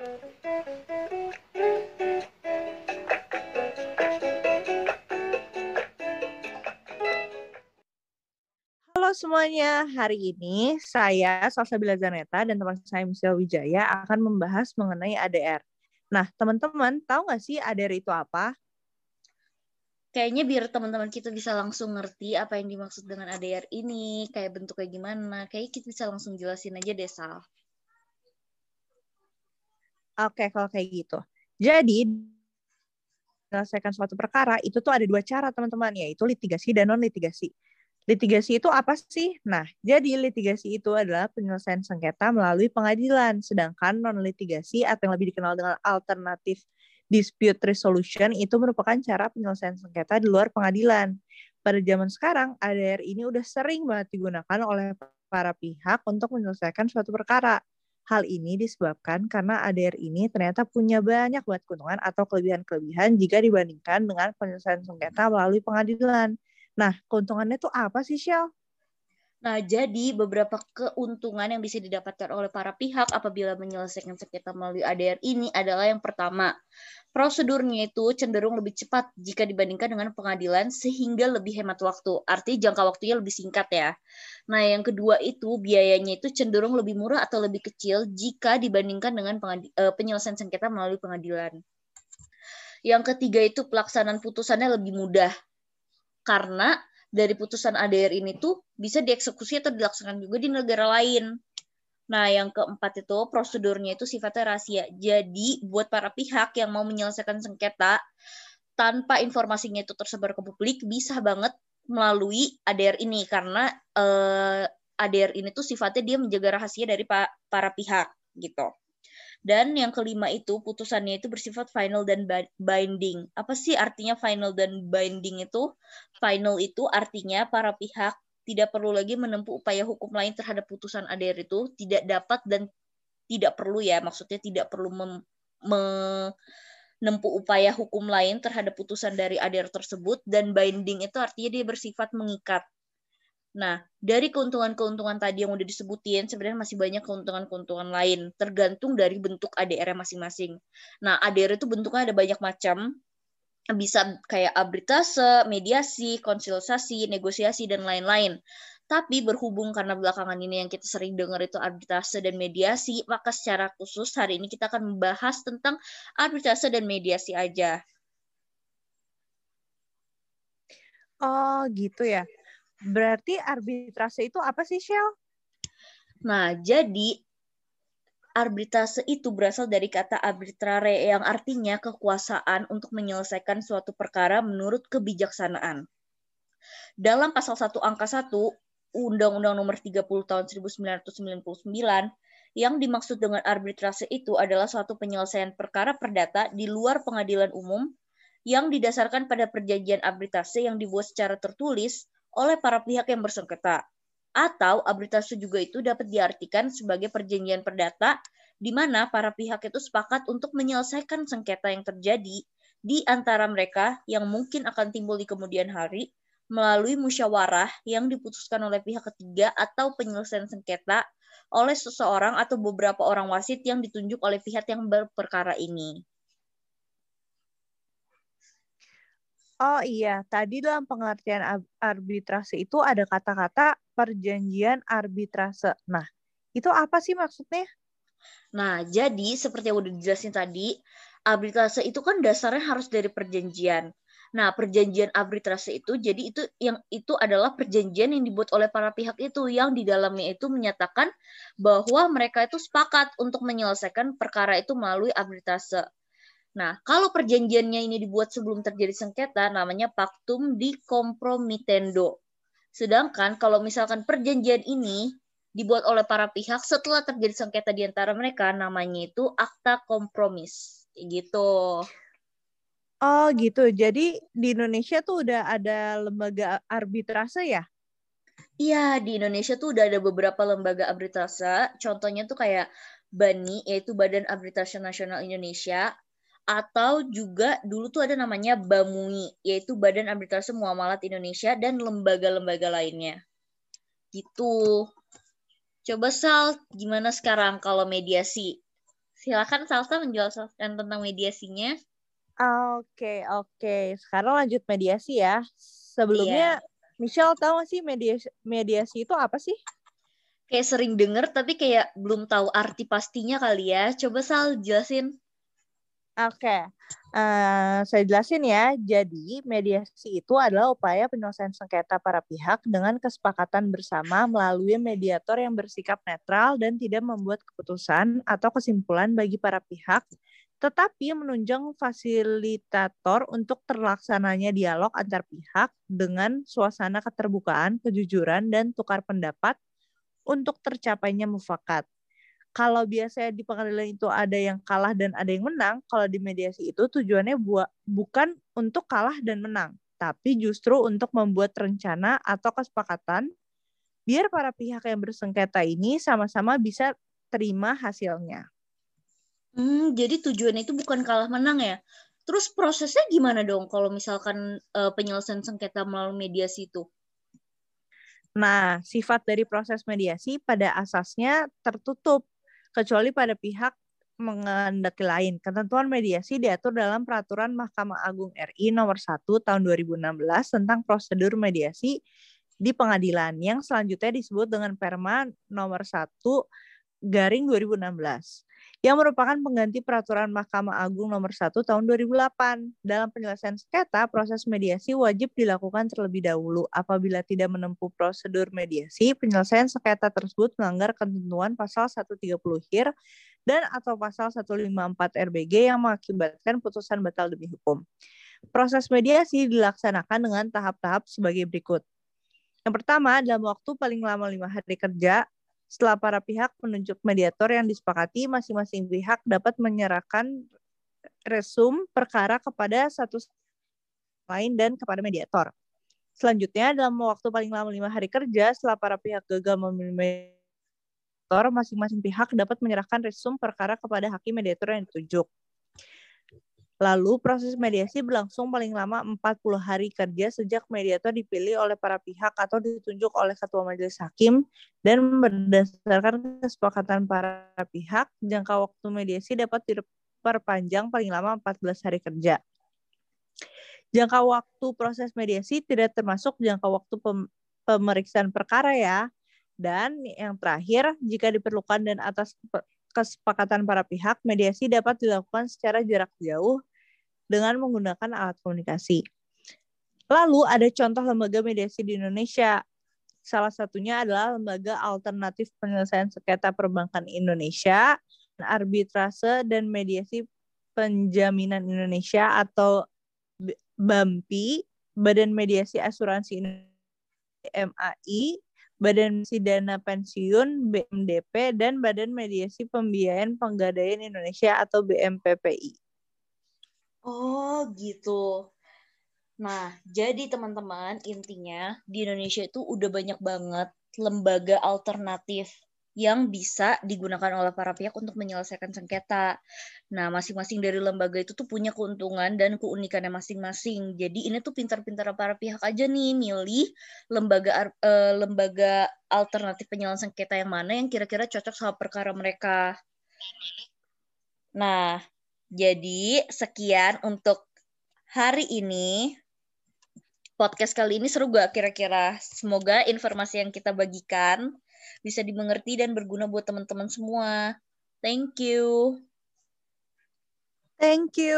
Halo semuanya, hari ini saya Salsabila Zaneta dan teman saya Michelle Wijaya akan membahas mengenai ADR. Nah, teman-teman tahu nggak sih ADR itu apa? Kayaknya biar teman-teman kita bisa langsung ngerti apa yang dimaksud dengan ADR ini, kayak bentuknya gimana, kayak kita bisa langsung jelasin aja deh, Sal. Oke, kalau kayak gitu. Jadi, menyelesaikan suatu perkara itu tuh ada dua cara, teman-teman, yaitu litigasi dan non-litigasi. Litigasi itu apa sih? Nah, jadi litigasi itu adalah penyelesaian sengketa melalui pengadilan, sedangkan non-litigasi atau yang lebih dikenal dengan alternatif dispute resolution itu merupakan cara penyelesaian sengketa di luar pengadilan. Pada zaman sekarang, ADR ini udah sering banget digunakan oleh para pihak untuk menyelesaikan suatu perkara. Hal ini disebabkan karena ADR ini ternyata punya banyak buat keuntungan atau kelebihan-kelebihan jika dibandingkan dengan penyelesaian sengketa melalui pengadilan. Nah, keuntungannya itu apa sih, Shell? Nah, jadi beberapa keuntungan yang bisa didapatkan oleh para pihak apabila menyelesaikan sengketa melalui ADR ini adalah yang pertama, prosedurnya itu cenderung lebih cepat jika dibandingkan dengan pengadilan sehingga lebih hemat waktu. Artinya jangka waktunya lebih singkat ya. Nah, yang kedua itu biayanya itu cenderung lebih murah atau lebih kecil jika dibandingkan dengan eh, penyelesaian sengketa melalui pengadilan. Yang ketiga itu pelaksanaan putusannya lebih mudah karena dari putusan ADR ini tuh bisa dieksekusi atau dilaksanakan juga di negara lain. Nah, yang keempat itu prosedurnya itu sifatnya rahasia. Jadi, buat para pihak yang mau menyelesaikan sengketa tanpa informasinya itu tersebar ke publik bisa banget melalui ADR ini karena eh, ADR ini tuh sifatnya dia menjaga rahasia dari pa para pihak gitu. Dan yang kelima itu putusannya itu bersifat final dan binding. Apa sih artinya final dan binding itu? Final itu artinya para pihak tidak perlu lagi menempuh upaya hukum lain terhadap putusan ADR itu, tidak dapat dan tidak perlu ya, maksudnya tidak perlu mem, menempuh upaya hukum lain terhadap putusan dari ADR tersebut dan binding itu artinya dia bersifat mengikat. Nah, dari keuntungan-keuntungan tadi yang udah disebutin, sebenarnya masih banyak keuntungan-keuntungan lain, tergantung dari bentuk ADR masing-masing. Nah, ADR itu bentuknya ada banyak macam, bisa kayak arbitrase, mediasi, konsultasi, negosiasi, dan lain-lain. Tapi berhubung karena belakangan ini yang kita sering dengar itu arbitrase dan mediasi, maka secara khusus hari ini kita akan membahas tentang arbitrase dan mediasi aja. Oh, gitu ya. Berarti arbitrase itu apa sih, Shell? Nah, jadi arbitrase itu berasal dari kata arbitrare yang artinya kekuasaan untuk menyelesaikan suatu perkara menurut kebijaksanaan. Dalam pasal 1 angka 1 Undang-Undang Nomor 30 tahun 1999 yang dimaksud dengan arbitrase itu adalah suatu penyelesaian perkara perdata di luar pengadilan umum yang didasarkan pada perjanjian arbitrase yang dibuat secara tertulis oleh para pihak yang bersengketa. Atau arbitrase juga itu dapat diartikan sebagai perjanjian perdata di mana para pihak itu sepakat untuk menyelesaikan sengketa yang terjadi di antara mereka yang mungkin akan timbul di kemudian hari melalui musyawarah yang diputuskan oleh pihak ketiga atau penyelesaian sengketa oleh seseorang atau beberapa orang wasit yang ditunjuk oleh pihak yang berperkara ini. Oh iya, tadi dalam pengertian arbitrase itu ada kata-kata perjanjian arbitrase. Nah, itu apa sih maksudnya? Nah, jadi seperti yang udah dijelasin tadi, arbitrase itu kan dasarnya harus dari perjanjian. Nah, perjanjian arbitrase itu jadi itu yang itu adalah perjanjian yang dibuat oleh para pihak itu yang di dalamnya itu menyatakan bahwa mereka itu sepakat untuk menyelesaikan perkara itu melalui arbitrase. Nah, kalau perjanjiannya ini dibuat sebelum terjadi sengketa, namanya pactum di compromitendo. Sedangkan kalau misalkan perjanjian ini dibuat oleh para pihak setelah terjadi sengketa di antara mereka, namanya itu akta kompromis. Gitu. Oh gitu. Jadi di Indonesia tuh udah ada lembaga arbitrase ya? Iya, di Indonesia tuh udah ada beberapa lembaga arbitrase. Contohnya tuh kayak BANI, yaitu Badan Arbitrase Nasional Indonesia, atau juga dulu tuh ada namanya BAMUI, yaitu Badan Arbitrase Muamalat Indonesia dan lembaga-lembaga lainnya. Gitu. Coba Sal, gimana sekarang kalau mediasi? Silakan Salsa menjelaskan tentang mediasinya. Oke, oke. Sekarang lanjut mediasi ya. Sebelumnya, yeah. Michelle tahu gak sih mediasi, mediasi itu apa sih? Kayak sering denger, tapi kayak belum tahu arti pastinya kali ya. Coba Sal jelasin. Oke, okay. uh, eh, saya jelasin ya. Jadi, mediasi itu adalah upaya penyelesaian sengketa para pihak dengan kesepakatan bersama melalui mediator yang bersikap netral dan tidak membuat keputusan atau kesimpulan bagi para pihak, tetapi menunjang fasilitator untuk terlaksananya dialog antar pihak dengan suasana keterbukaan, kejujuran, dan tukar pendapat untuk tercapainya mufakat kalau biasanya di pengadilan itu ada yang kalah dan ada yang menang, kalau di mediasi itu tujuannya buat bukan untuk kalah dan menang, tapi justru untuk membuat rencana atau kesepakatan biar para pihak yang bersengketa ini sama-sama bisa terima hasilnya. Hmm, jadi tujuannya itu bukan kalah menang ya. Terus prosesnya gimana dong kalau misalkan uh, penyelesaian sengketa melalui mediasi itu? Nah, sifat dari proses mediasi pada asasnya tertutup kecuali pada pihak mengendaki lain. Ketentuan mediasi diatur dalam Peraturan Mahkamah Agung RI Nomor 1 Tahun 2016 tentang prosedur mediasi di pengadilan yang selanjutnya disebut dengan Perma Nomor 1 garing 2016 yang merupakan pengganti peraturan Mahkamah Agung nomor 1 tahun 2008. Dalam penyelesaian sengketa, proses mediasi wajib dilakukan terlebih dahulu. Apabila tidak menempuh prosedur mediasi, penyelesaian sengketa tersebut melanggar ketentuan pasal 130 HIR dan atau pasal 154 RBG yang mengakibatkan putusan batal demi hukum. Proses mediasi dilaksanakan dengan tahap-tahap sebagai berikut. Yang pertama, dalam waktu paling lama lima hari kerja, setelah para pihak menunjuk mediator yang disepakati, masing-masing pihak dapat menyerahkan resum perkara kepada satu lain dan kepada mediator. Selanjutnya, dalam waktu paling lama lima hari kerja, setelah para pihak gagal memilih mediator, masing-masing pihak dapat menyerahkan resum perkara kepada hakim mediator yang ditunjuk. Lalu proses mediasi berlangsung paling lama 40 hari kerja sejak mediator dipilih oleh para pihak atau ditunjuk oleh ketua majelis hakim dan berdasarkan kesepakatan para pihak, jangka waktu mediasi dapat diperpanjang paling lama 14 hari kerja. Jangka waktu proses mediasi tidak termasuk jangka waktu pemeriksaan perkara ya. Dan yang terakhir, jika diperlukan dan atas kesepakatan para pihak, mediasi dapat dilakukan secara jarak jauh dengan menggunakan alat komunikasi. Lalu ada contoh lembaga mediasi di Indonesia. Salah satunya adalah Lembaga Alternatif Penyelesaian Sengketa Perbankan Indonesia, Arbitrase dan Mediasi Penjaminan Indonesia atau BAMPI, Badan Mediasi Asuransi MAI, Badan Mediasi Dana Pensiun BMDP, dan Badan Mediasi Pembiayaan Penggadaian Indonesia atau BMPPI. Oh, gitu. Nah, jadi teman-teman, intinya di Indonesia itu udah banyak banget lembaga alternatif yang bisa digunakan oleh para pihak untuk menyelesaikan sengketa. Nah, masing-masing dari lembaga itu tuh punya keuntungan dan keunikannya masing-masing. Jadi ini tuh pintar-pintar para pihak aja nih milih lembaga uh, lembaga alternatif penyelesaian sengketa yang mana yang kira-kira cocok sama perkara mereka. Nah, jadi sekian untuk hari ini. Podcast kali ini seru gak kira-kira? Semoga informasi yang kita bagikan bisa dimengerti dan berguna buat teman-teman semua. Thank you. Thank you.